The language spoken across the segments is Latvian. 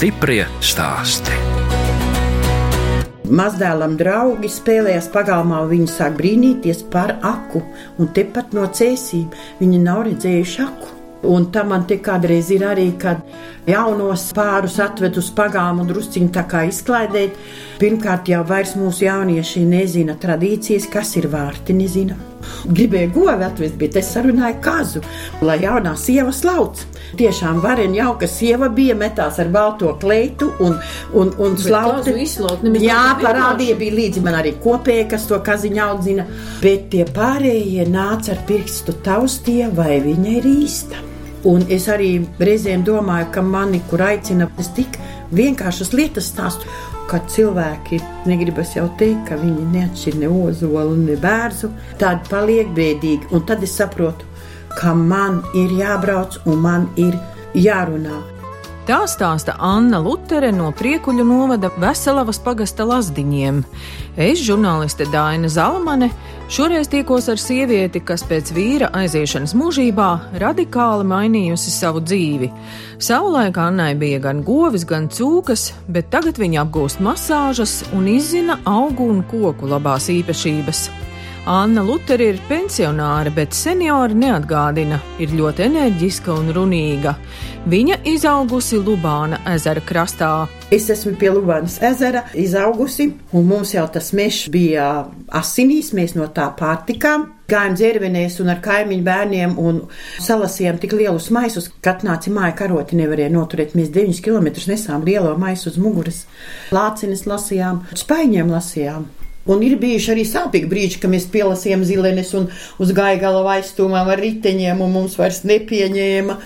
Stiprie stāsti. Mazdēlam draugi spēlējās pagalmā, viņi sāk brīnīties par aku, un tepat no cēsīm viņi nav redzējuši aku. Un tam man te kādreiz ir arī, kad jaunos pārus atved uz pagāmu drusciņu tā kā izklaidēt. Pirmkārt, jau vairs mūsu jaunieši nezina tradīcijas, kas ir vārti, nezina. Gribēju govi atvest, bet es sarunāju kazu, lai jaunā sieva slauc. Tiešām varena jauka sieva bija, metās ar balto kleitu un, un, un slauci. Jā, parādīja, bija līdzi man arī kopēja, kas to kaziņu audzina. Bet tie pārējie nāca ar pirkstu taustie, vai viņa ir īsta. Un es arī reizēm domāju, ka mani, kur aicina, es tik vienkāršas lietas stāstu, ka cilvēki negribas jau teikt, ka viņi neatšķir ne ozolu, ne bērnu. Tādi paliek bēdīgi, un tad es saprotu, ka man ir jābrauc un man ir jārunā. Tā stāsta Anna Lutere no Priekuļu novada Veselavas pagasta lazdiņiem. Es, žurnāliste Daina Zalamane, šoreiz tikos ar sievieti, kas pēc vīra aiziešanas mūžībā radikāli mainījusi savu dzīvi. Savulaik Annai bija gan govis, gan cūkas, bet tagad viņa apgūst masāžas un izzina augu un koku labās īpašības. Anna Lutera ir pensionāre, bet seniori neatgādina, ir ļoti enerģiska un runīga. Viņa izaugusi Lubāna ezera krastā. Es esmu pie Lubānas ezera izaugusi, un mums jau tas mežs bija asinīs, mēs no tā pārtikām. Gājām dzērvenēs un ar kaimiņu bērniem un salasījām tik lielus maisus, ka atnāca māja karoti nevarēja noturēt. Mēs 9 km nesām lielo maisu uz muguras. Lācinis lasījām, spaiņiem lasījām. Un ir bijuši arī sāpīgi brīži, kad mēs pielasījām zilenes un uz gaigala aizstūmām ar riteņiem, un mums vairs nepieņēma.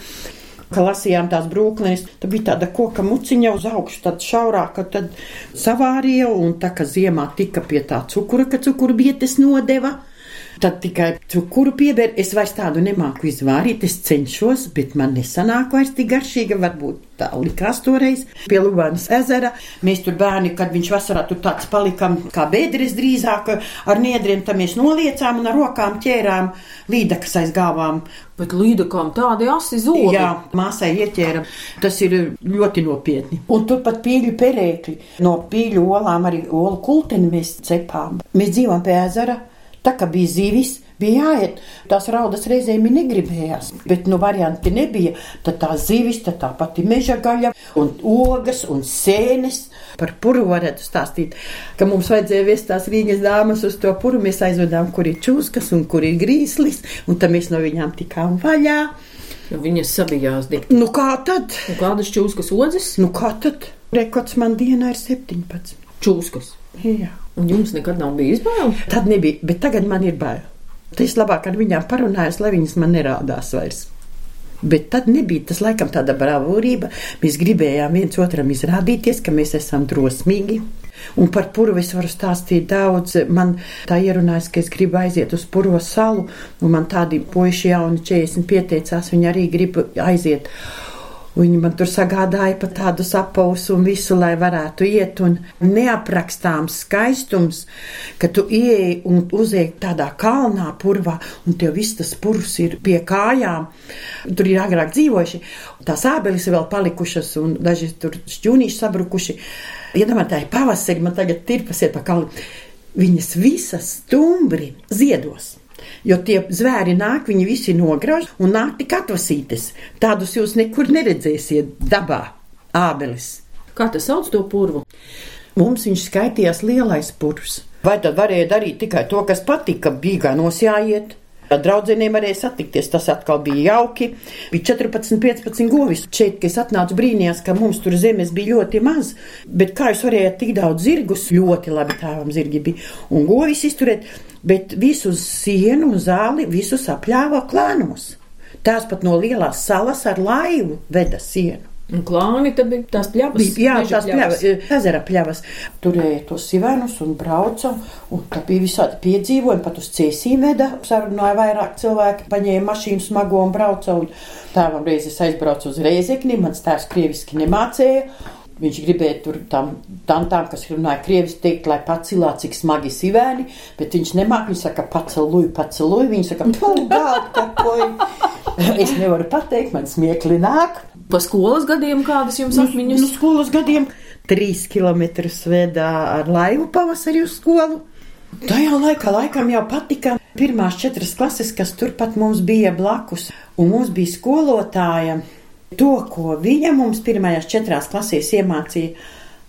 Kad lasījām tās brūklenes, tad bija tāda koka muciņa uz augšu, tad šaurāka, tad savārīja, un tā kā ziemā tika pie tā cukura, ka cukuru bietes nodeva. Tad tikai cukuru pieber, es vairs tādu nemāku izvārīt, es cenšos, bet man nesanāk vairs tik garšīga, varbūt tā likās toreiz. Pie Lubānas ezera mēs tur bērni, kad viņš vasarā tur tāds palikam kā bēdris drīzāk ar niedriem, tad mēs noliecām un ar rokām ķērām līdakas aiz gāvām. Bet līdakām tādi asi zodi. Jā, māsai ieķēra. Tas ir ļoti nopietni. Un turpat pīļu perēkļi. No pīļu olām arī olu kulteni mēs cepām. Mēs dzīvojam pie ezera. Tā kā bija zīvis, bija jāiet. Tās raudas reizēm negribējās, bet nu varianti nebija. Tad tā zīvis, tad tā pati meža gaļa un ogas un sēnes. Par puru varētu stāstīt, ka mums vajadzēja viest tās Rīgas dāmas uz to puru. Mēs aizvedām, kur ir čūskas un kur ir grīslis, un tad mēs no viņām tikām vaļā. Nu, viņas sabijās divi. Nu kā tad? Un kādas čūskas odzes? Nu kā tad? Rekords man dienā ir 17. Čūskas. Jā. Un jums nekad nav bijis bail? Tad nebija, bet tagad man ir bail. Tas labāk ar viņām parunājos, lai viņas man nerādās vairs. Bet tad nebija tas laikam tāda bravūrība. Mēs gribējām viens otram izrādīties, ka mēs esam drosmīgi. Un par puru es varu stāstīt daudz. Man tā ierunājas, ka es gribu aiziet uz puro salu, un man tādi puiši jauni 40 pieteicās, viņi arī grib aiziet. Viņi man tur sagādāja pat tādus apavus un visu, lai varētu iet. Un neaprakstāms skaistums, ka tu ieej un uzej tādā kalnā purvā, un tev viss tas purvs ir pie kājām. Tur ir agrāk dzīvojuši, tās ābeles ir vēl palikušas, un daži tur šķūnīši sabrukuši. Iedomājieties, pavasarī man tagad tirpas iet pa kalnu. Viņas visas stumbri ziedos. Jo tie zvēri nāk, viņi visi nograuž un nāk tik atvasītes. Tādus jūs nekur neredzēsiet dabā, ābeles. Kā tas sauc to purvu? Mums viņš skaitījās lielais purvs. Vai tad varēja darīt tikai to, kas patika, bija ganos jāiet? Ar draugiem varēja satikties, tas atkal bija jauki. Bija 14, 15 govis. Šeit, kad es atnācu, brīnījās, ka mums tur zemes bija ļoti maz. Bet kā jūs varējāt tik daudz zirgus, ļoti labi tēvam zirgi bija un govis izturēt, bet visu sienu un zāli visus apļāva klānos. Tās pat no lielās salas ar laivu veda sienu. Un klāni tad bija tās pļavas. Jā, tās pļavas, ezera pļavas. Turēja tos sivenus un brauca, un tā bija visādi piedzīvojumi, pat uz cēsīm veda. Sarunāja vairāk cilvēki, paņēma mašīnu smago un brauca, un tēvam reizes aizbrauca uz Reizekni, mans tēvs krieviski nemācēja. Viņš gribēja tur tam tantām, kas runāja krieviski, teikt, lai pacilā, cik smagi sivēni, bet viņš nemāk, viņš saka, paceluj, paceluj, viņš saka, pulgāt, kakoji. es nevaru pateikt, man smiekli nāk. Pa skolas gadiem kādas jums atmiņas? Nu, skolas gadiem trīs kilometrus vedā ar laivu pavasari uz skolu. Tajā laikā laikam jau patika pirmās četras klases, kas turpat mums bija blakus, un mums bija skolotāja. To, ko viņa mums pirmajās četrās klasēs iemācīja,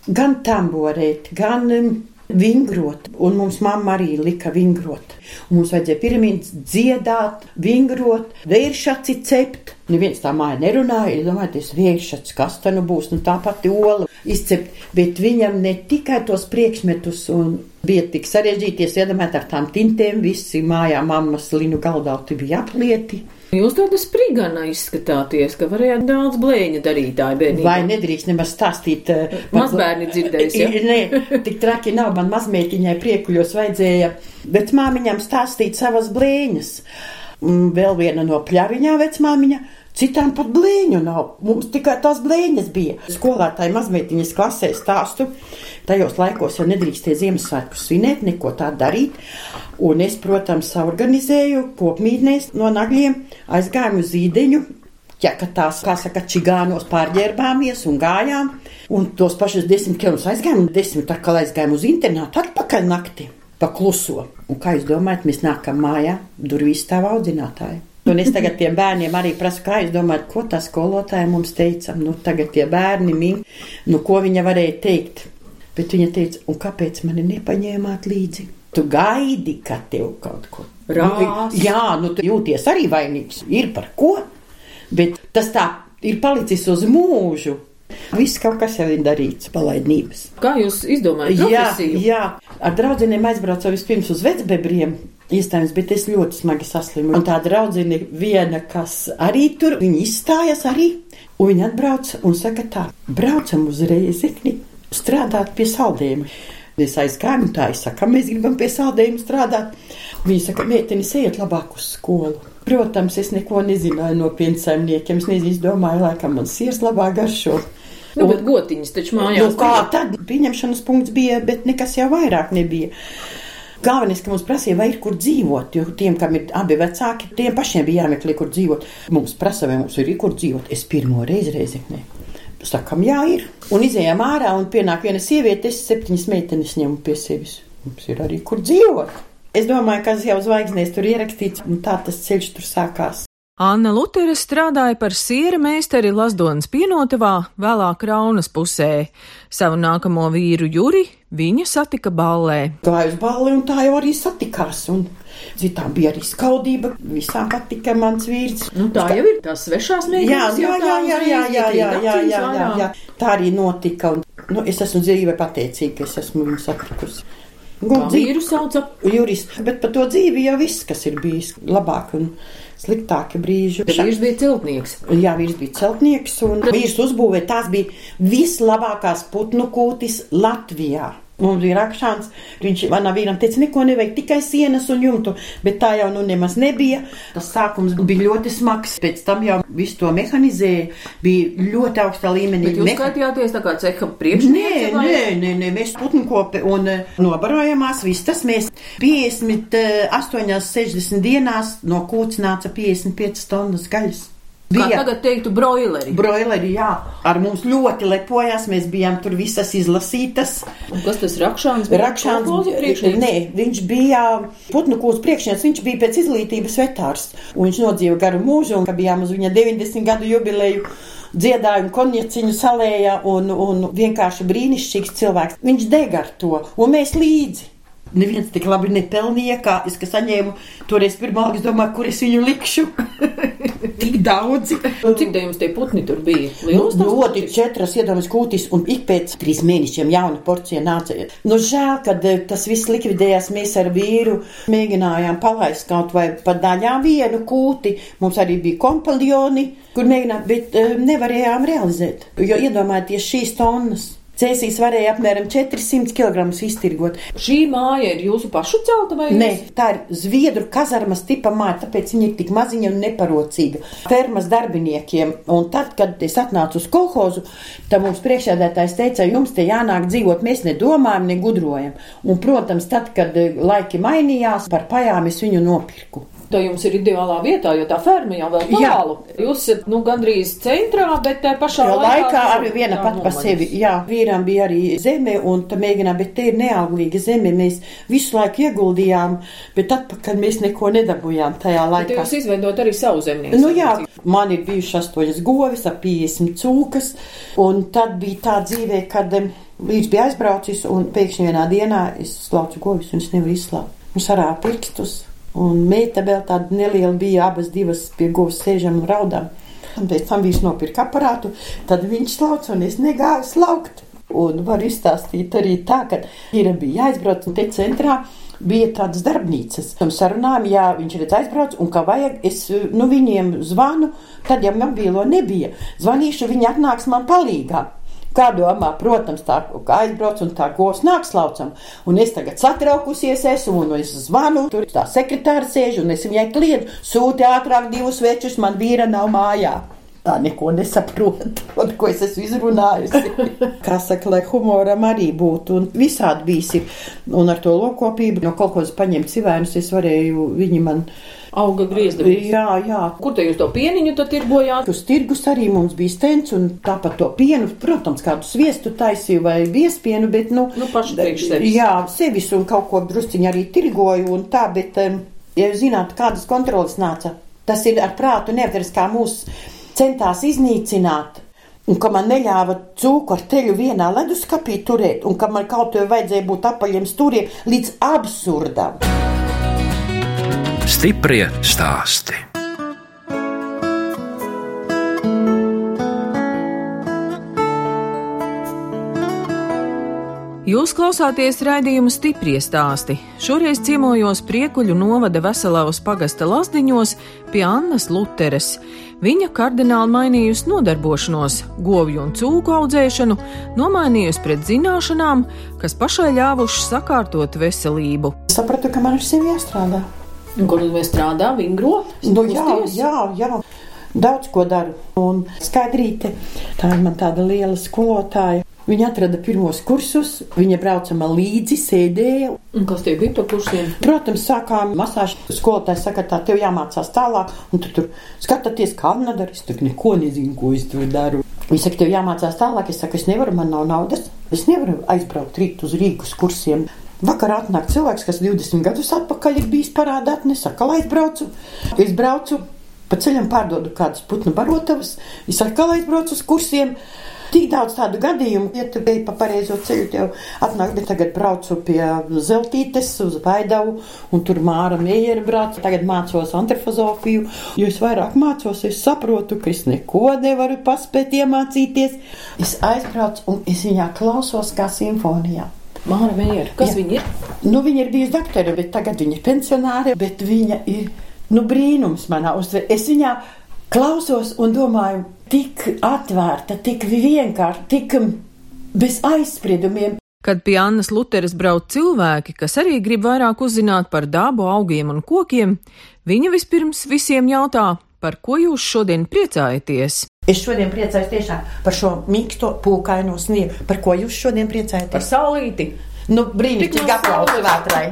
gan tamborēt, gan um, vingrot, un mums mamma arī lika vingrot. Un mums vajadzēja piramīdas dziedāt, vingrot, vēršaci cept. Neviens tā māja nerunāja, iedomājieties, vēršats, kas tā nu būs, nu tā pati ola izcept, bet viņam ne tikai tos priekšmetus un bija tik sarežģīties, iedomājieties, ar tām tintēm, visi mājā mammas linu galdauti bija aplieti. Jūs tāda sprigana izskatāties, ka varējāt daudz blēņa darītāju bērnībā. Vai nedrīkst nemaz stāstīt? Uh, Mazbērni dzirdējis, ja? Nē, tik traki nav, man mazmeitiņai priekuļos vajadzēja, bet māmiņām stāstīt savas blēņas. Vēl viena no pļaviņā vecmāmiņa Citām pat blēņu nav. Mums tikai tās blēņas bija. Skolotāji mazmeitiņas klasē stāstu. Tajos laikos jau nedrīkstēja Ziemassvētkus svinēt, neko tādu darīt. Un es, protams, organizēju kopmītnēs no nagļiem, aizgāju uz zīdeņu. Ja, kad tās, kā saka, čigānos pārģērbāmies un gājām, un tos pašus desmit kilometrus aizgājām, un desmit atkal aizgājām uz internātu atpakaļ naktī pa kluso. Un kā jūs domājat, mēs nākam mājā, durvīs stāv audzinātāji. Un es tagad tiem bērniem arī prasu, kā jūs domājat, ko tā skolotāja mums teica. Nu, tagad tie bērni min, nu, ko viņa varēja teikt. Bet viņa teica, un kāpēc mani nepaņēmāt līdzi? Tu gaidi, ka tev kaut ko rādīs. Nu, jā, nu, tu jūties arī vainīgs. Ir par ko, bet tas tā ir palicis uz mūžu. Viss kaut kas jau ir darīts, palaidnības. Kā jūs izdomājat? Jā, jā, ar draugiem aizbraucu vispirms uz vecbebriem iestājums, bet es ļoti smagi saslimu. Un tā draudzene viena, kas arī tur, viņa izstājas arī, un viņa atbrauc un saka tā, braucam uz Reizekni strādāt pie saldējuma. Es aizgāju, un tā es saku, mēs gribam pie saldējuma strādāt. Viņa saka, meitene, ejiet labāk uz skolu. Protams, es neko nezināju no piensaimniekiem. Es nezinu, domāju, laikam man sirs labāk garšo. Nu, bet gotiņas taču mājās. Nu, kā tad pieņemšanas punkts bija, bet nekas jau vairāk nebija. Galvenais, ka mums prasīja, vai ir kur dzīvot, jo tiem, kam ir abi vecāki, tiem pašiem bija jāmeklē, kur dzīvot. Mums prasa, vai mums ir kur dzīvot. Es pirmo reizi reizeknē. Sakam, jā, ir. Un izējām ārā, un pienāk viena sieviete, es septiņas meitenes ņemu pie sevis. Mums ir arī kur dzīvot. Es domāju, ka jau zvaigznēs tur ierakstīts, un tā tas ceļš tur sākās. Anna Lutere strādāja par siera meistari Lasdonas pienotavā, vēlāk Raunas pusē. Savu nākamo vīru Juri viņa satika ballē. Gāja uz balli un tā jau arī satikās. Un citām bija arī skaudība, visām patika mans vīrs. Nu, tā jau ir tās svešās mēģinājums. Jā, jā, jā, jā, jā, jā, jā, jā, jā, jā. Tā arī notika. Un, nu, es esmu dzīvē pateicīga, ka es esmu viņu satikusi. Vīru sauca jurists, bet par to dzīvi jau viss, kas ir bijis labāk un sliktāki brīži. Bet vīrs bija celtnieks. Jā, vīrs bija celtnieks un vīrs uzbūvēja tās bija vislabākās putnu kūtis Latvijā. Mums bija rakšāns, viņš manam vīram teica, neko nevajag, tikai sienas un jumtu, bet tā jau nu nemaz nebija. Tas sākums bija ļoti smags, pēc tam jau visu to mehanizēja, bija ļoti augstā līmenī. Bet jūs Meha... skatījāties tā kā ceha priekšniece? Nē, vai? nē, nē, nē, mēs putnkopi un uh, nobarojamās, viss tas mēs 58, 60 dienās no kūts nāca 55 tonnas gaļas. Bija. Kā tagad teiktu, broileri. Broileri, jā. Ar mums ļoti lepojās, mēs bijām tur visas izlasītas. Un kas tas Rakšāns bija? Rakšāns bija, nē, viņš bija putnu kūs priekšnieks, viņš bija pēc izglītības vetārs. Un viņš nodzīva garu mūžu, un ka bijām uz viņa 90 gadu jubileju dziedājumu konjaciņu salējā un, un vienkārši brīnišķīgs cilvēks. Viņš deg ar to, un mēs līdzi neviens tik labi nepelnīja, kā es, kas saņēmu toreiz pirmā, es domāju, kur es viņu likšu. tik daudz. Un cik daudz jums tie putni tur bija? Lielas nu, ļoti četras iedomas kūtis, un ik pēc trīs mēnešiem jauna porcija nāca. Nu, žēl, kad eh, tas viss likvidējās, mēs ar vīru mēģinājām palaist kaut vai pa daļām vienu kūti. Mums arī bija kompaljoni, kur mēģinājām, bet uh, nevarējām realizēt. Jo iedomājieties šīs tonnas. Cēsīs varēja apmēram 400 kg iztirgot. Šī māja ir jūsu pašu celta vai? Nē, tā ir Zviedru kazarmas tipa māja, tāpēc viņa ir tik maziņa un neparocīga. Fermas darbiniekiem. Un tad, kad es atnācu uz kolhozu, tad mums priekšādētājs teica, jums te jānāk dzīvot, mēs nedomājam, negudrojam. Un, protams, tad, kad laiki mainījās, par pajām es viņu nopirku. Tā jums ir ideālā vietā, jo tā ferma jau vēl tālu. Jūs esat nu, gandrīz centrā, bet tā pašā jo laikā. laikā arī viena pat pa sevi. Jā, vīram bija arī zeme, un tā mēģinām, bet te ir neauglīga zeme. Mēs visu laiku ieguldījām, bet atpakaļ mēs neko nedabūjām tajā laikā. Bet jūs izveidot arī savu zemnieku. Nu jā, man ir bijušas astoņas govis, ap 50 cūkas, un tad bija tā dzīvē, kad līdz bija aizbraucis, un pēkšņi vienā dienā es slaucu govis, un es nevaru izslaukt. Es arā pirkstus. Un meita vēl tāda neliela bija, abas divas pie govs sēžam un raudām. Un pēc tam viņš nopirka aparātu, tad viņš slauc un es negāju slaukt. Un var izstāstīt arī tā, ka ir bija jāizbrauc un te centrā bija tādas darbnīcas. Un sarunājām, ja viņš ir aizbraucis un kā vajag, es nu, viņiem zvanu, tad, ja mobīlo nebija, zvanīšu, viņi atnāks man palīgā. Kā domā, protams, tā aizbrauc un tā govs nāks laucam. Un es tagad satraukusies esmu un es zvanu, tur tā sekretāra sēž un es viņai kliedzu, sūti ātrāk divus večus, man vīra nav mājā. Tā neko nesaprotu, ko es esmu izrunājusi. Lai humoram arī būtu, un visādi bijis. Un ar to lokopību no kaut ko paņemt civēnus, es varēju, viņi man auga griezdavīs. Jā, jā. Kur te jūs to pieniņu tad tirgojāt? Uz tirgus arī mums bija stends un tāpat to pienu, protams, kādu sviestu taisīju vai biespienu, bet, nu, nu paši priekš sevis. Jā, sevis un kaut ko drusciņi arī tirgoju un tā, bet, ja jūs zināt, kādas kontrolas nāca, tas ir ar prātu neaptveras kā mūsu centās iznīcināt. Un ka man neļāva cūku ar teļu vienā leduskapī turēt, un ka man kaut ko vajadzēja būt apaļiem stūriem līdz absurdam. Stiprie stāsti. Jūs klausāties raidījumu stipri stāstī. Šoreiz ciemojos Priekuļu novada Veselavas pagasta lasdiņos pie Annas Luteres. Viņa kardināli mainījusi nodarbošanos, govju un cūku audzēšanu, nomainījusi pret zināšanām, kas pašai ļāvuši sakārtot veselību. Sapratu, ka man ar sevi jāstrādā. Kur mēs strādājam, vingro? Nu, jā, jā, jā. Daudz ko daru. Un skaidrīte, tā ir man tāda liela skolotāja. Viņa atrada pirmos kursus, viņa brauca man līdzi, sēdēja. Un kas tie bija par kursiem? Protams, sākām masāžu. Skolotājs saka, tā tev jāmācās tālāk, un tu tur skatāties, kā Anna-dara. Es tur neko nezinu, ko es tur daru. Viņa saka, tev jāmācās tālāk. Es saku, es nevaru, man nav naudas. Es nevaru aizbraukt rīt uz Rīgas kursiem. Vakarā atnāk cilvēks, kas 20 gadus atpakaļ ir bijis parādā, nesaka, lai aizbraucu. Es braucu, pa ceļam pārdodu kādas putnu barotavas. Es lai aizbraucu uz kursiem. Tik daudz tādu gadījumu, ja tu biji pa pareizo ceļu, tev atnāk, bet tagad braucu pie Zeltītes uz Vaidavu, un tur Māra Miera brauc. Tagad mācos antrofozofiju, jo es vairāk mācos, es saprotu, ka es neko nevaru paspēt iemācīties. Es aizbraucu un es viņā klausos kā simfonijā. Māra Meijera, kas Jā. viņa ir? Nu, viņa ir bijusi doktore, bet tagad viņa ir pensionāre, bet viņa ir, nu, brīnums manā uztverē. Es viņā klausos un domāju, tik atvērta, tik vienkārši, tik bez aizspriedumiem. Kad pie Annas Luteres brauc cilvēki, kas arī grib vairāk uzzināt par dabu, augiem un kokiem, viņa vispirms visiem jautā, par ko jūs šodien priecājaties. Es šodien priecājos tiešām par šo mīksto pūkaino sniegu. Par ko jūs šodien priecājaties? Par saulīti. Nu, brīnišķīgi aplausi vētrai.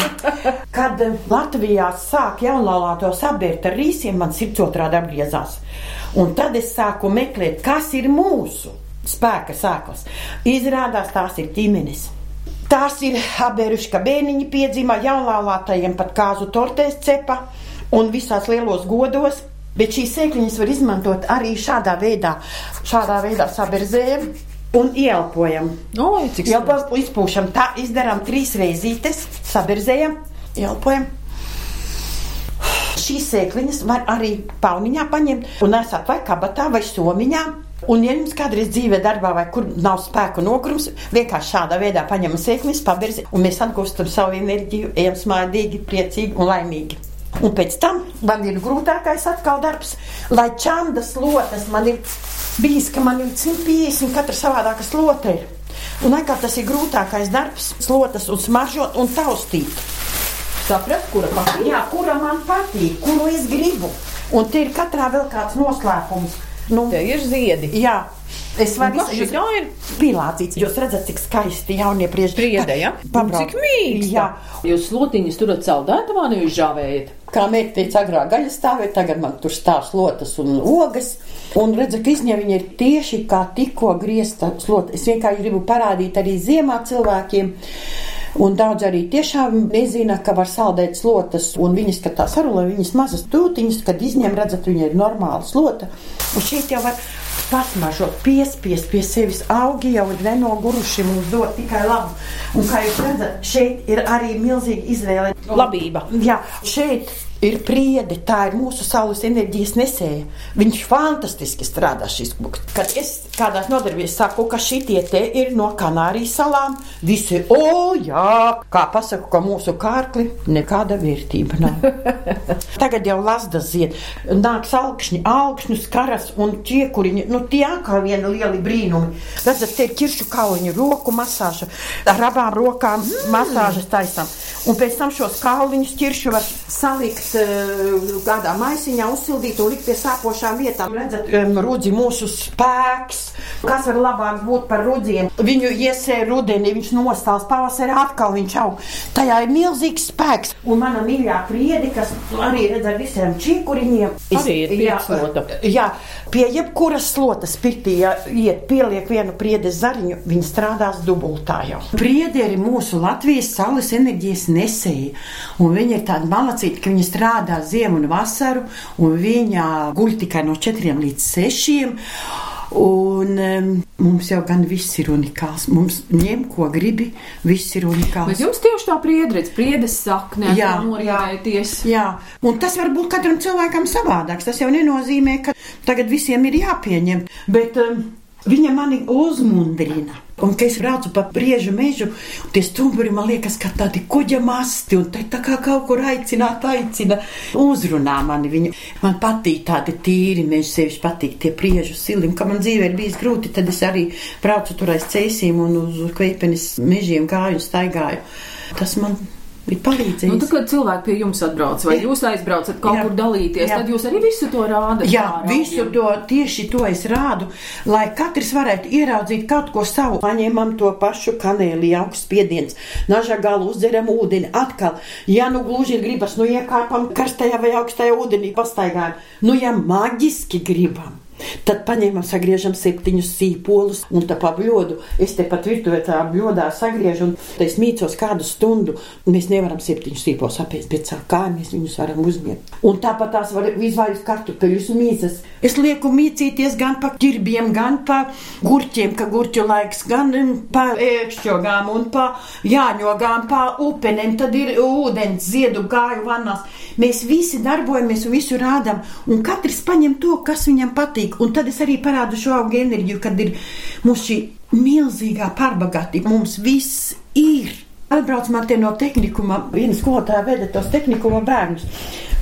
Kad Latvijā sāk jaunlaulātos apbērt ar rīsiem, man sirds otrādi apgriezās. Un tad es sāku meklēt, kas ir mūsu spēka sēklas. Izrādās tās ir ģimenes. Tās ir apbēruši, ka bērniņi piedzima jaunlaulātajiem pat kāzu tortēs cepa un visās lielos godos. Bet šīs sēkliņas var izmantot arī šādā veidā, šādā veidā saberzējam un ieelpojam. Oi, cik Elpojam, izpūšam, tā izdarām trīs reizītes, saberzējam, ieelpojam. Šīs sēkliņas var arī pauniņā paņemt un nesāt vai kabatā vai somiņā. Un, ja jums kādreiz dzīvē, darbā vai kur nav spēka nogrums, vienkārši šādā veidā paņemam sēkliņas, paberzi, un mēs atgūstam savu enerģiju, ejam smādīgi, priecīgi un laimīgi. Un pēc tam man ir grūtākais atkal darbs, lai čāmdas lotas man ir bijis, ka man ir 150 katra savādāka slote. Un atkal tas ir grūtākais darbs, slotas un smaržot un taustīt. Saprast, kura patīk? Jā, kura man patīk, kuru es gribu. Un te ir katrā vēl kāds noslēpums. Nu, te ir ziedi. Jā. Es varu teikt, ka tā ir pīlācīts. Jūs redzat, cik skaisti jaunie prieži. Priede, ja? Cik mīksti. Jā. Jūs slotiņas turat saldētavā, nevis žāvējat? Kā meita teica, agrāk gaļa stāvēja, tagad man tur stāv slotas un ogas. Un redzu, ka izņem viņa ir tieši kā tikko griezta slota. Es vienkārši gribu parādīt arī ziemā cilvēkiem. Un daudz arī tiešām nezina, ka var saldēt slotas, un viņas, kad tās arulē, viņas mazas tūtiņas, kad izņem, redzat, viņa ir normāla slota. Un šeit jau var pasmažot, piespiest pie sevis augi jau ir nenoguruši, mums dod tikai labu. Un kā jūs redzat, šeit ir arī milzīga izvēle. Labība. Jā, šeit ir priede, tā ir mūsu saules enerģijas nesēja. Viņš fantastiski strādā šis koks. Kad es kādās nodarbībās saku, ka šitie te ir no Kanārijas salām, visi, o, jā, kā pasaku, ka mūsu kārkli nekāda vērtība nav. Tagad jau lasdas zied, nāks augšņi, augšņus karas un čiekuriņi, nu tie atkal viena lieli brīnumi. Redzat, te ir ķiršu kauliņu, roku masāža, ar abām rokām masāžas taisam. Un pēc tam šos kauliņus ķiršu var salikt kādā maisiņā, uzsildīt un likt pie sāpošām vietām. Redzat, rudzi mūsu spēks, kas var labāk būt par rudziem. Viņu iesēja rudenī, viņš nostāls pavasarī atkal viņš aug. Tajā ir milzīgs spēks. Un mana mīļā priedi, kas arī redz ar visiem čīkuriņiem. Arī ir. Jā, jā, pie jebkuras slotas pirtī, ja iet pieliek vienu priedes zariņu, viņi strādās dubultā jau. Priedi ir mūsu Latvijas saules enerģijas nesēji. Un viņi ir tādi malacīti, ka viņi strādā ziemu un vasaru, un viņa guļ tikai no 4 līdz 6. Un um, mums jau gan viss ir unikāls. Mums ņem, ko gribi, viss ir unikāls. Bet jums tieši tā priedredz, priedes sakne, Jā, norīdēties. Jā, un tas var būt katram cilvēkam savādāks. Tas jau nenozīmē, ka tagad visiem ir jāpieņem. Bet um, viņa mani uzmundrina. Un, kad es braucu pa briežu mežu, tie stumbri man liekas, ka tādi kuģa masti, un tā kā kaut kur aicināt, aicina, uzrunā mani viņu. Man patīk tādi tīri meži, sevišķi patīk tie briežu silim, ka man dzīvē ir bijis grūti, tad es arī braucu tur aiz ceļiem un uz kveipenes mežiem gāju un staigāju. Tas man ir palīdzējis. Nu, tad, kad cilvēki pie jums atbrauc, vai Jā. jūs aizbraucat kaut Jā. kur dalīties, Jā. tad jūs arī visu to rādat. Jā, kā visu to tieši to es rādu, lai katrs varētu ieraudzīt kaut ko savu. Paņemam to pašu kanēli, augsts spiediens, naža galu uzderam ūdeni. Atkal, ja nu gluži gribas, nu iekāpam karstajā vai augstajā ūdenī, pastaigājam. Nu, ja maģiski gribam. Tad paņēmām, sagriežam septiņus sīpolus un tā pa bļodu. Es te pat virtuvē tā bļodā sagriežu un te es mīcos kādu stundu. Mēs nevaram septiņus sīpolus apēst, bet caur kājām mēs viņus varam uzņemt. Un tāpat tās var izvairīt kartupeļus mīzes. Es lieku mīcīties gan pa ķirbiem, gan pa gurķiem, ka gurķu laiks, gan mm, pa ēkšķogām un pa jāņogām, pa upenēm. Tad ir ūdens, ziedu gāju vannās. Mēs visi darbojamies un visu rādām, un katrs paņem to, kas viņam patīk. Un tad es arī parādu šo augu enerģiju, kad ir mums šī milzīgā pārbagātība. Mums viss ir. Atbrauc man te no tehnikuma, viena skolotāja veda tos tehnikuma bērnus.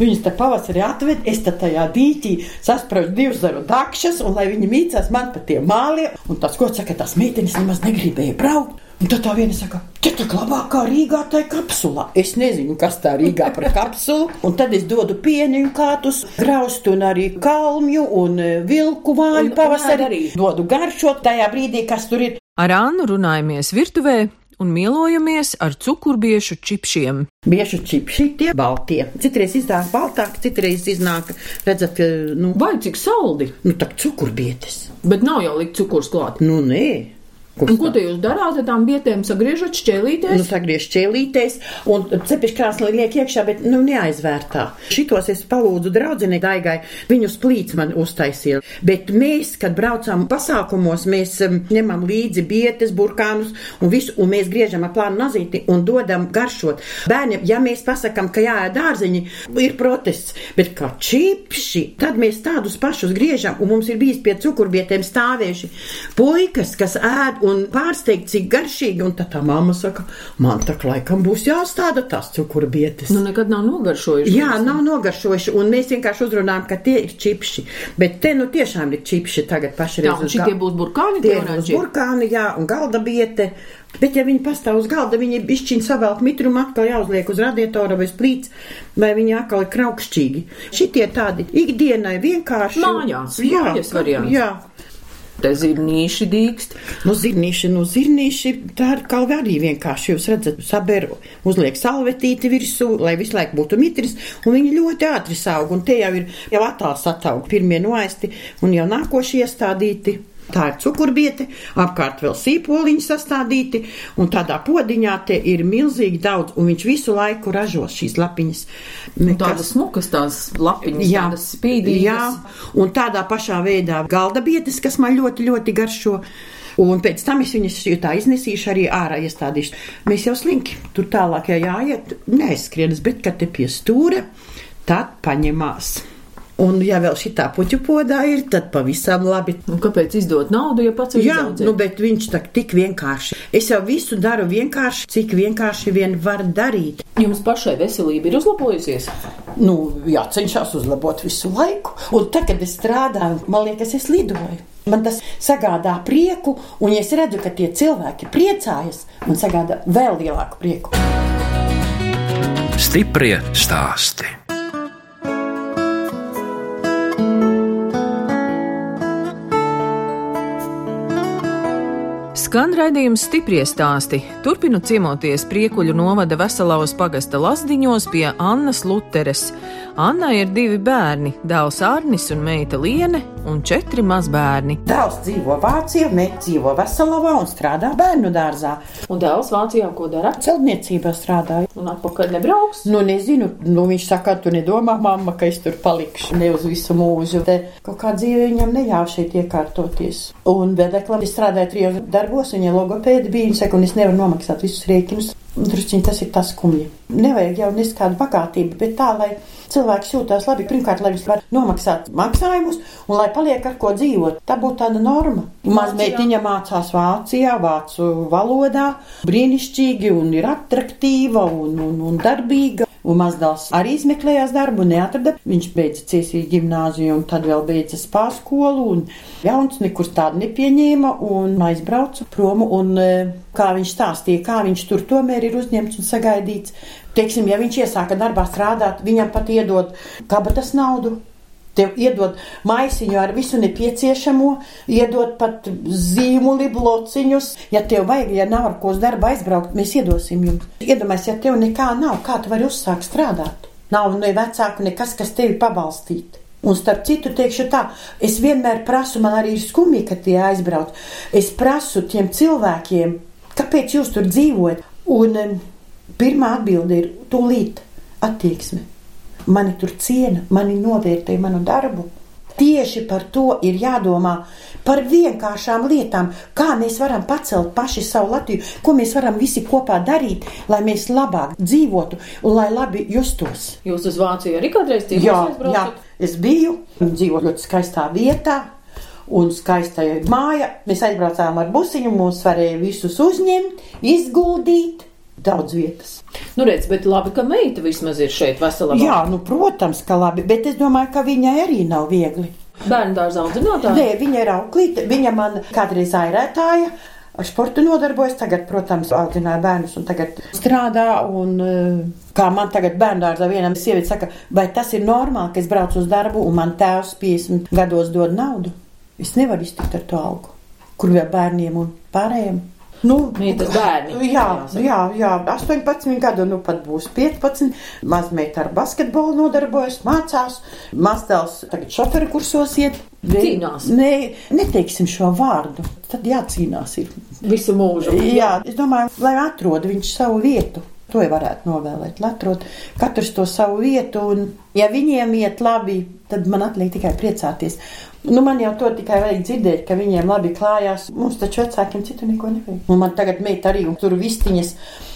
Viņus te pavasarī atved, es te tajā dīķī sasprāstu divus zaru dakšas, un lai viņi mīcās man pa tiem māliem, un tas, ko saka, tās meitenes nemaz negribēja braukt. Un tad tā viena saka, te tā labākā Rīgā tai kapsulā. Es nezinu, kas tā Rīgā par kapsulu. Un tad es dodu pieniņu kātus, graustu un arī kalmju un e, vilku vāju pavasarī. arī. Dodu garšot tajā brīdī, kas tur ir. Ar Annu runājamies virtuvē un mielojamies ar cukurbiešu čipšiem. Bieži čipši tie baltie. Citreiz iznāk baltāk, citreiz iznāk, redzat, ka, nu, Vai cik saldi? nu tā cukurbietes. Bet nav jau likt cukurs klāt. Nu, nē. Un ko te jūs darāt ar tām bietēm? Sagriežat šķēlīties? Nu, sagriež ķēlītēs un cepišu krāsnī liek iekšā, bet nu, neaizvērtā. Šitos es palūdzu draudzenei Daigai, viņus plīts man uztaisīja. Bet mēs, kad braucam pasākumos, mēs um, ņemam līdzi bietes, burkānus un visu, un mēs griežam ar plānu nazīti un dodam garšot. Bērniem, ja mēs pasakam, ka jāēd dārzeņi, ir protests, bet kā čipši, tad mēs tādus pašus griežam, un mums ir bijis pie cukurbietēm stāvējuši puikas, kas ēd un pārsteigt, cik garšīgi, un tad tā mamma saka, man tā laikam būs jāstāda tās cukurbietes. Nu, nekad nav nogaršojuši. Jā, nav nogaršojuši, un mēs vienkārši uzrunājam, ka tie ir čipši. Bet te nu tiešām ir čipši tagad pašreiz. Jā, un uz šitie ga- būs burkāni, Tie oranžie? burkāni, jā, un galda biete. Bet, ja viņi pastāv uz galda, viņi bišķiņi savelk mitrumu, atkal jāuzliek uz radiatora vai plīts, vai viņi atkal ir kraukšķīgi. Šitie tādi ikdienai vienkārši. Mājās, jā, mājas variants. Jā. Te zirnīši dīkst. Nu, zirnīši, nu, zirnīši, tā ir kā arī vienkārši, jūs redzat, saberu, uzliek salvetīti virsū, lai visu laiku būtu mitris, un viņi ļoti ātri saug, un te jau ir jau attāls ataug, pirmie noaisti, un jau nākošie iestādīti. Tā ir cukurbiete, apkārt vēl sīpoliņi sastādīti, un tādā podiņā te ir milzīgi daudz, un viņš visu laiku ražo šīs lapiņas. Nekas... Tādas smukas, tās lapiņas, jā, tādas spīdīgas. Jā, un tādā pašā veidā galda bietes, kas man ļoti, ļoti garšo. Un pēc tam es viņas tā iznesīšu, arī ārā iestādīšu. Mēs jau slinki tur tālāk, ja jāiet, neaizskrienas, bet kad te pie stūra, tad paņemās. Un, ja vēl šī tā puķu podā ir, tad pavisam labi. Un kāpēc izdot naudu, ja pats ir Jā, izaudzēt? nu, bet viņš tā tik vienkārši. Es jau visu daru vienkārši, cik vienkārši vien var darīt. Jums pašai veselība ir uzlabojusies? Nu, jācenšas uzlabot visu laiku. Un tagad, kad es strādāju, man liekas, es lidoju. Man tas sagādā prieku, un ja es redzu, ka tie cilvēki priecājas, man sagādā vēl lielāku prieku. Stiprie stāsti. Skan raidījums stiprie stāsti. Turpinu ciemoties priekuļu novada Veselavas pagasta lasdiņos pie Annas Luteres. Anna ir divi bērni - dēls Arnis un meita Liene un četri mazbērni. Dēls dzīvo Vācijā, meita dzīvo Veselavā un strādā bērnu dārzā. Un dēls Vācijā ko dara? Celtniecībā strādāja. Un atpakaļ nebrauks? Nu, nezinu, nu, viņš saka, tu nedomā, mamma, ka es tur palikšu ne uz visu mūžu. Te kaut kā dzīve viņam neļāva šeit iekārtoties. Un vedeklam es strādāju trijos darbos gados viņa logopēda bija. Viņa saka, un es nevaru nomaksāt visus rēķinus. Drusciņi tas ir tas skumji. Nevajag jau neskādu bagātību, bet tā, lai cilvēks jūtās labi. Pirmkārt, lai viņš var nomaksāt maksājumus un lai paliek ar ko dzīvot. Tā būtu tāda norma. Mazmeitiņa mācās Vācijā, vācu valodā, brīnišķīgi un ir attraktīva un, un, un darbīga. Un mazdēls arī izmeklējās darbu, neatrada. Viņš beidza ciesīju gimnāziju un tad vēl beidza spāskolu. Un jauns nekur tādu nepieņēma un aizbrauca prom. Un, e, kā viņš stāstīja, kā viņš tur tomēr ir uzņemts un sagaidīts. Teiksim, ja viņš iesāka darbā strādāt, viņam pat iedod kabatas naudu. Tev iedod maisiņu ar visu nepieciešamo, iedod pat zīmuli, blociņus. Ja tev vajag, ja nav ar ko uz darbu aizbraukt, mēs iedosim jums. Iedomājieties, ja tev nekā nav, kā tu vari uzsākt strādāt? Nav ne vecāku, nekas, kas tevi pabalstītu. Un starp citu, teikšu tā, es vienmēr prasu, man arī ir skumji, ka tie aizbrauc. Es prasu tiem cilvēkiem, kāpēc jūs tur dzīvojat? Un um, pirmā atbilde ir tūlīt attieksme mani tur ciena, mani novērtē manu darbu. Tieši par to ir jādomā, par vienkāršām lietām, kā mēs varam pacelt paši savu Latviju, ko mēs varam visi kopā darīt, lai mēs labāk dzīvotu un lai labi justos. Jūs uz Vāciju arī kādreiz dzīvojat? Jā, jā, es biju, dzīvoju ļoti skaistā vietā. Un skaista māja. Mēs aizbraucām ar busiņu, mūs varēja visus uzņemt, izguldīt daudz vietas. Nu, redz, bet labi, ka meita vismaz ir šeit veselā. Jā, nu, protams, ka labi, bet es domāju, ka viņai arī nav viegli. Bērnu dārza audzinātāja? Nē, viņa ir auklīte, viņa man kādreiz airētāja. Ar sportu nodarbojas, tagad, protams, audzināja bērnus un tagad strādā. Un, eh, kā man tagad bērnu dārzā vienam sieviete saka, vai tas ir normāli, ka es braucu uz darbu un man tēvs 50 gados dod naudu? Es nevaru iztikt ar to algu, kur vēl bērniem un pārējiem. Nu, Mītas bērni. Jā, jā, jā, 18 gadu, nu pat būs 15. Mazmeita ar basketbolu nodarbojas, mācās. Māstēls tagad šoferi kursos iet. Cīnās. Nē, neteiksim šo vārdu. Tad jācīnās ir. Visu mūžu. Jā, es domāju, lai atrod viņš savu vietu. To jau varētu novēlēt, lai atrod katrs to savu vietu. Un, ja viņiem iet labi, tad man atliek tikai priecāties. Nu, man jau to tikai vajag dzirdēt, ka viņiem labi klājās. Mums taču vecākiem citu neko nevajag. Un man tagad meita arī tur vistiņas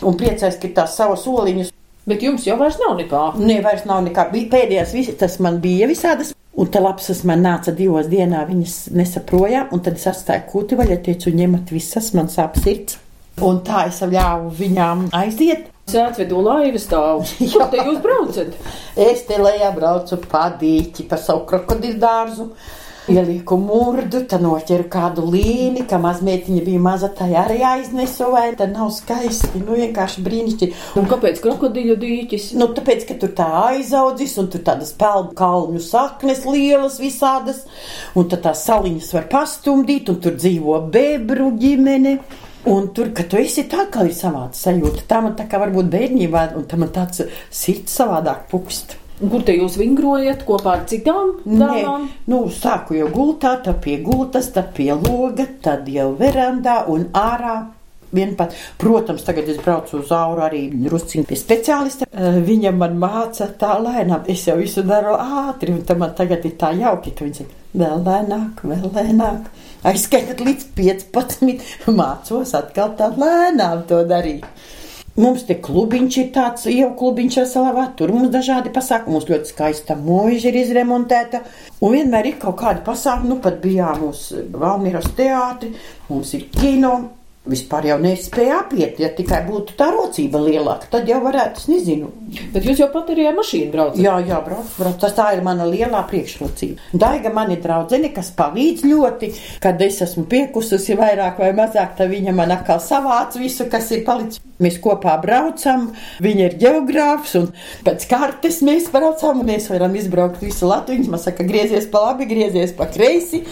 un priecājas, ka tās savas soliņas. Bet jums jau vairs nav nekā. Nē, vairs nav nekā. Bija pēdējās visitas man bija visādas. Un tā lapsas man nāca divos dienā, viņas nesaprojām, un tad es atstāju kūti vaļā, teicu, ņemat visas, man sāp sirds. Un tā es ļāvu viņām aiziet. Es atvedu laivu stāvu. Kur te jūs braucat? es te lejā braucu pa dīķi, pa savu krokodilu dārzu ielieku murdu, tad noķeru kādu līni, ka mazmeitiņa bija maza, tai arī aiznesu, vai tad nav skaisti, nu vienkārši brīnišķīgi. Un kāpēc krokodiļu dīķis? Nu, tāpēc, ka tur tā aizaudzis, un tur tādas pelnu kalnu saknes lielas visādas, un tad tās saliņas var pastumdīt, un tur dzīvo bebru ģimene. Un tur, kad tu esi tā, kā ir savāda sajūta, tā man tā kā varbūt bērnībā, un tā man tāds sirds savādāk pukst. Kur te jūs vingrojat kopā ar citām dāmām? Nu, sāku jau gultā, tad pie gultas, tad pie loga, tad jau verandā un ārā. Vienpat, protams, tagad es braucu uz auru arī drusciņu pie speciālista. Viņa man māca tā lēnām, es jau visu daru ātri, un tam man tagad ir tā jauki, ka viņa saka, vēl lēnāk, vēl lēnāk. Aizskaitot līdz 15, mācos atkal tā lēnām to darīt. Mums te klubiņš ir tāds, jau klubiņš ar salavā, tur mums dažādi pasākumi, mums ļoti skaista mūža ir izremontēta, un vienmēr ir kaut kādi pasākumi, nu pat bijām uz Valmieras teātri, mums ir kino, vispār jau nespēja apiet, ja tikai būtu tā rocība lielāka, tad jau varētu, es nezinu. Bet jūs jau pat arī ar mašīnu braucat. Jā, jā, brauc, brauc, tas tā ir mana lielā priekšrocība. Daiga man ir draudzene, kas palīdz ļoti, kad es esmu piekususi vairāk vai mazāk, tad viņa man atkal savāc visu, kas ir palicis. Mēs kopā braucam, viņa ir geogrāfs, un pēc kartes mēs braucam, un mēs varam izbraukt visu Latviju. Viņš man saka, griezies pa labi, griezies pa kreisi,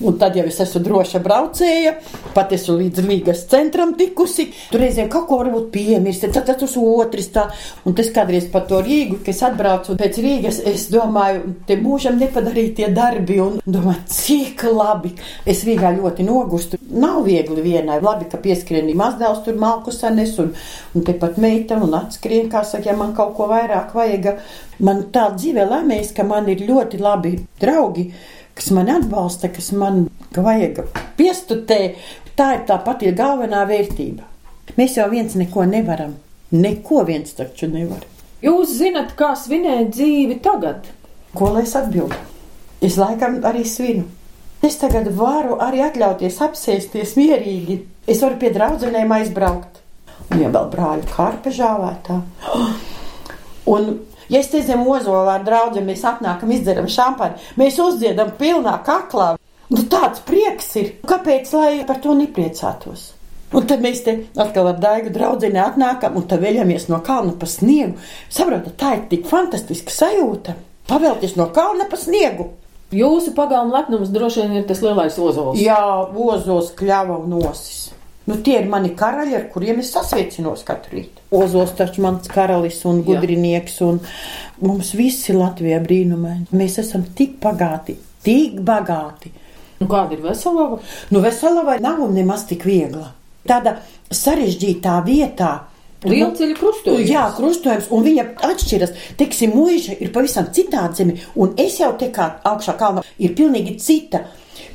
un tad jau es esmu droša braucēja, pat esmu līdz Līgas centram tikusi. Tur reizēm kaut ko varbūt piemirst, tad tas uz otrs tā, un tas kādreiz pa to Rīgu, kad es atbraucu pēc Rīgas, es domāju, te mūžam nepadarītie darbi, un domāju, cik labi. Es Rīgā ļoti nogustu. Nav viegli vienai, labi, ka pieskrieni mazdēls tur malku sanes, un, un tepat meita, un atskrien, kā saka, ja man kaut ko vairāk vajag. Man tā dzīvē laimējas, ka man ir ļoti labi draugi, kas man atbalsta, kas man ka vajag piestutē. Tā ir tā pati galvenā vērtība. Mēs jau viens neko nevaram. Neko viens taču nevar. Jūs zinat, kā svinēt dzīvi tagad? Ko lai es atbildu? Es laikam arī svinu. Es tagad varu arī atļauties apsēsties mierīgi. Es varu pie draudzenēm aizbraukt. Un ja vēl brāļu karpe žāvētā. Un, ja es te zem ozolā ar draugiem, mēs atnākam, izdzeram šampani, mēs uzdziedam pilnā kaklā. Nu, tāds prieks ir. Kāpēc lai par to nepriecātos? Un tad mēs te atkal ar daigu draugu atnākam un veļamies no kalna pa sniegu. Saprotat, tā ir tik fantastiska sajūta. Pavēlties no kalna pa sniegu. Jūsu pagalma lepnums droši vien ir tas lielais ozols. Jā, ozos, kļava un nosis. Nu, tie ir mani karaļi, ar kuriem es sasveicinos katru rītu. Ozols taču mans karalis un gudrinieks, un mums visi Latvijā brīnumaini. Mēs esam tik bagāti, tik bagāti. Nu, kāda ir veselība? Nu, veselība nav nemaz tik viegla. Tāda sarežģītā vietā. Lielceļa krustojums. Jā, krustojums, un viņa atšķiras. Teiksim, mūža ir pavisam citāda zeme, un es jau te kā augšā kalnā ir pilnīgi cita.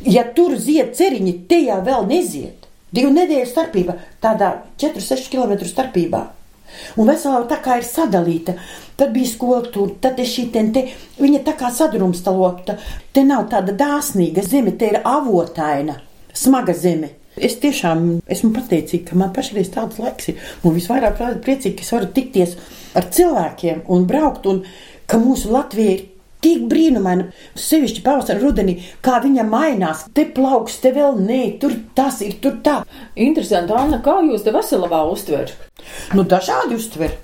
Ja tur zied ceriņi, te jau vēl nezied. Divu nedēļu starpība, tādā 4-6 km starpībā. Un veselā tā kā ir sadalīta. Tad bija skola tur, tad ir šī te, viņa tā kā sadrumstalota. Te nav tāda dāsnīga zeme, te ir avotaina, smaga zeme. Es tiešām esmu pateicīga, ka man pašreiz tāds laiks ir. Un visvairāk priecīgi, ka es varu tikties ar cilvēkiem un braukt, un ka mūsu Latvija ir tik brīnumaina, sevišķi pavasarī, rudenī, kā viņa mainās. Te plauks, te vēl nē, tur tas ir, tur tā. Interesanti, Anna, kā jūs te veselībā uztverat? Nu, dažādi uztver.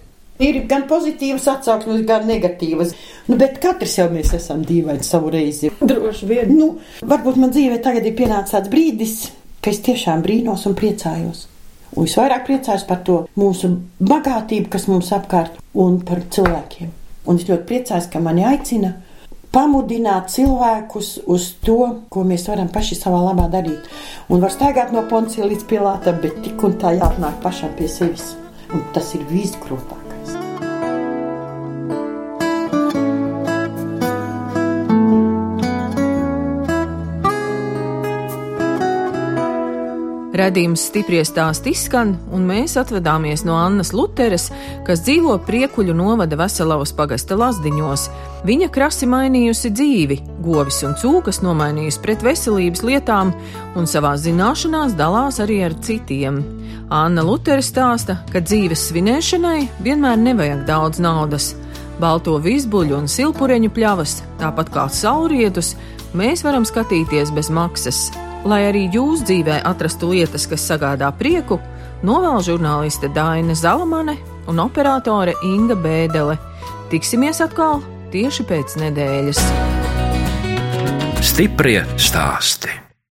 Ir gan pozitīvas atsauksmes, gan negatīvas. Nu, bet katrs jau mēs esam dīvaini savu reizi. Droši vien. Nu, varbūt man dzīvē tagad ir pienācis tāds brīdis, ka es tiešām brīnos un priecājos. Un es vairāk priecājos par to mūsu bagātību, kas mums apkārt, un par cilvēkiem. Un es ļoti priecājos, ka mani aicina pamudināt cilvēkus uz to, ko mēs varam paši savā labā darīt. Un var staigāt no poncija līdz pilātam, bet tik un tā jāatnāk pašam pie sevis. Un tas ir visgrūtākais. Radījums stipri stāst izskan, un mēs atvadāmies no Annas Luteres, kas dzīvo Priekuļu novada Veselavas pagasta lazdiņos. Viņa krasi mainījusi dzīvi, govis un cūkas nomainījusi pret veselības lietām, un savā zināšanās dalās arī ar citiem. Anna Lutere stāsta, ka dzīves svinēšanai vienmēr nevajag daudz naudas. Balto vizbuļu un silpureņu pļavas, tāpat kā saulrietus, mēs varam skatīties bez maksas. Lai arī jūs dzīvē atrastu lietas, kas sagādā prieku, novēl žurnāliste Daina Zalamane un operātore Inga Bēdele. Tiksimies atkal tieši pēc nedēļas. Stiprie stāsti.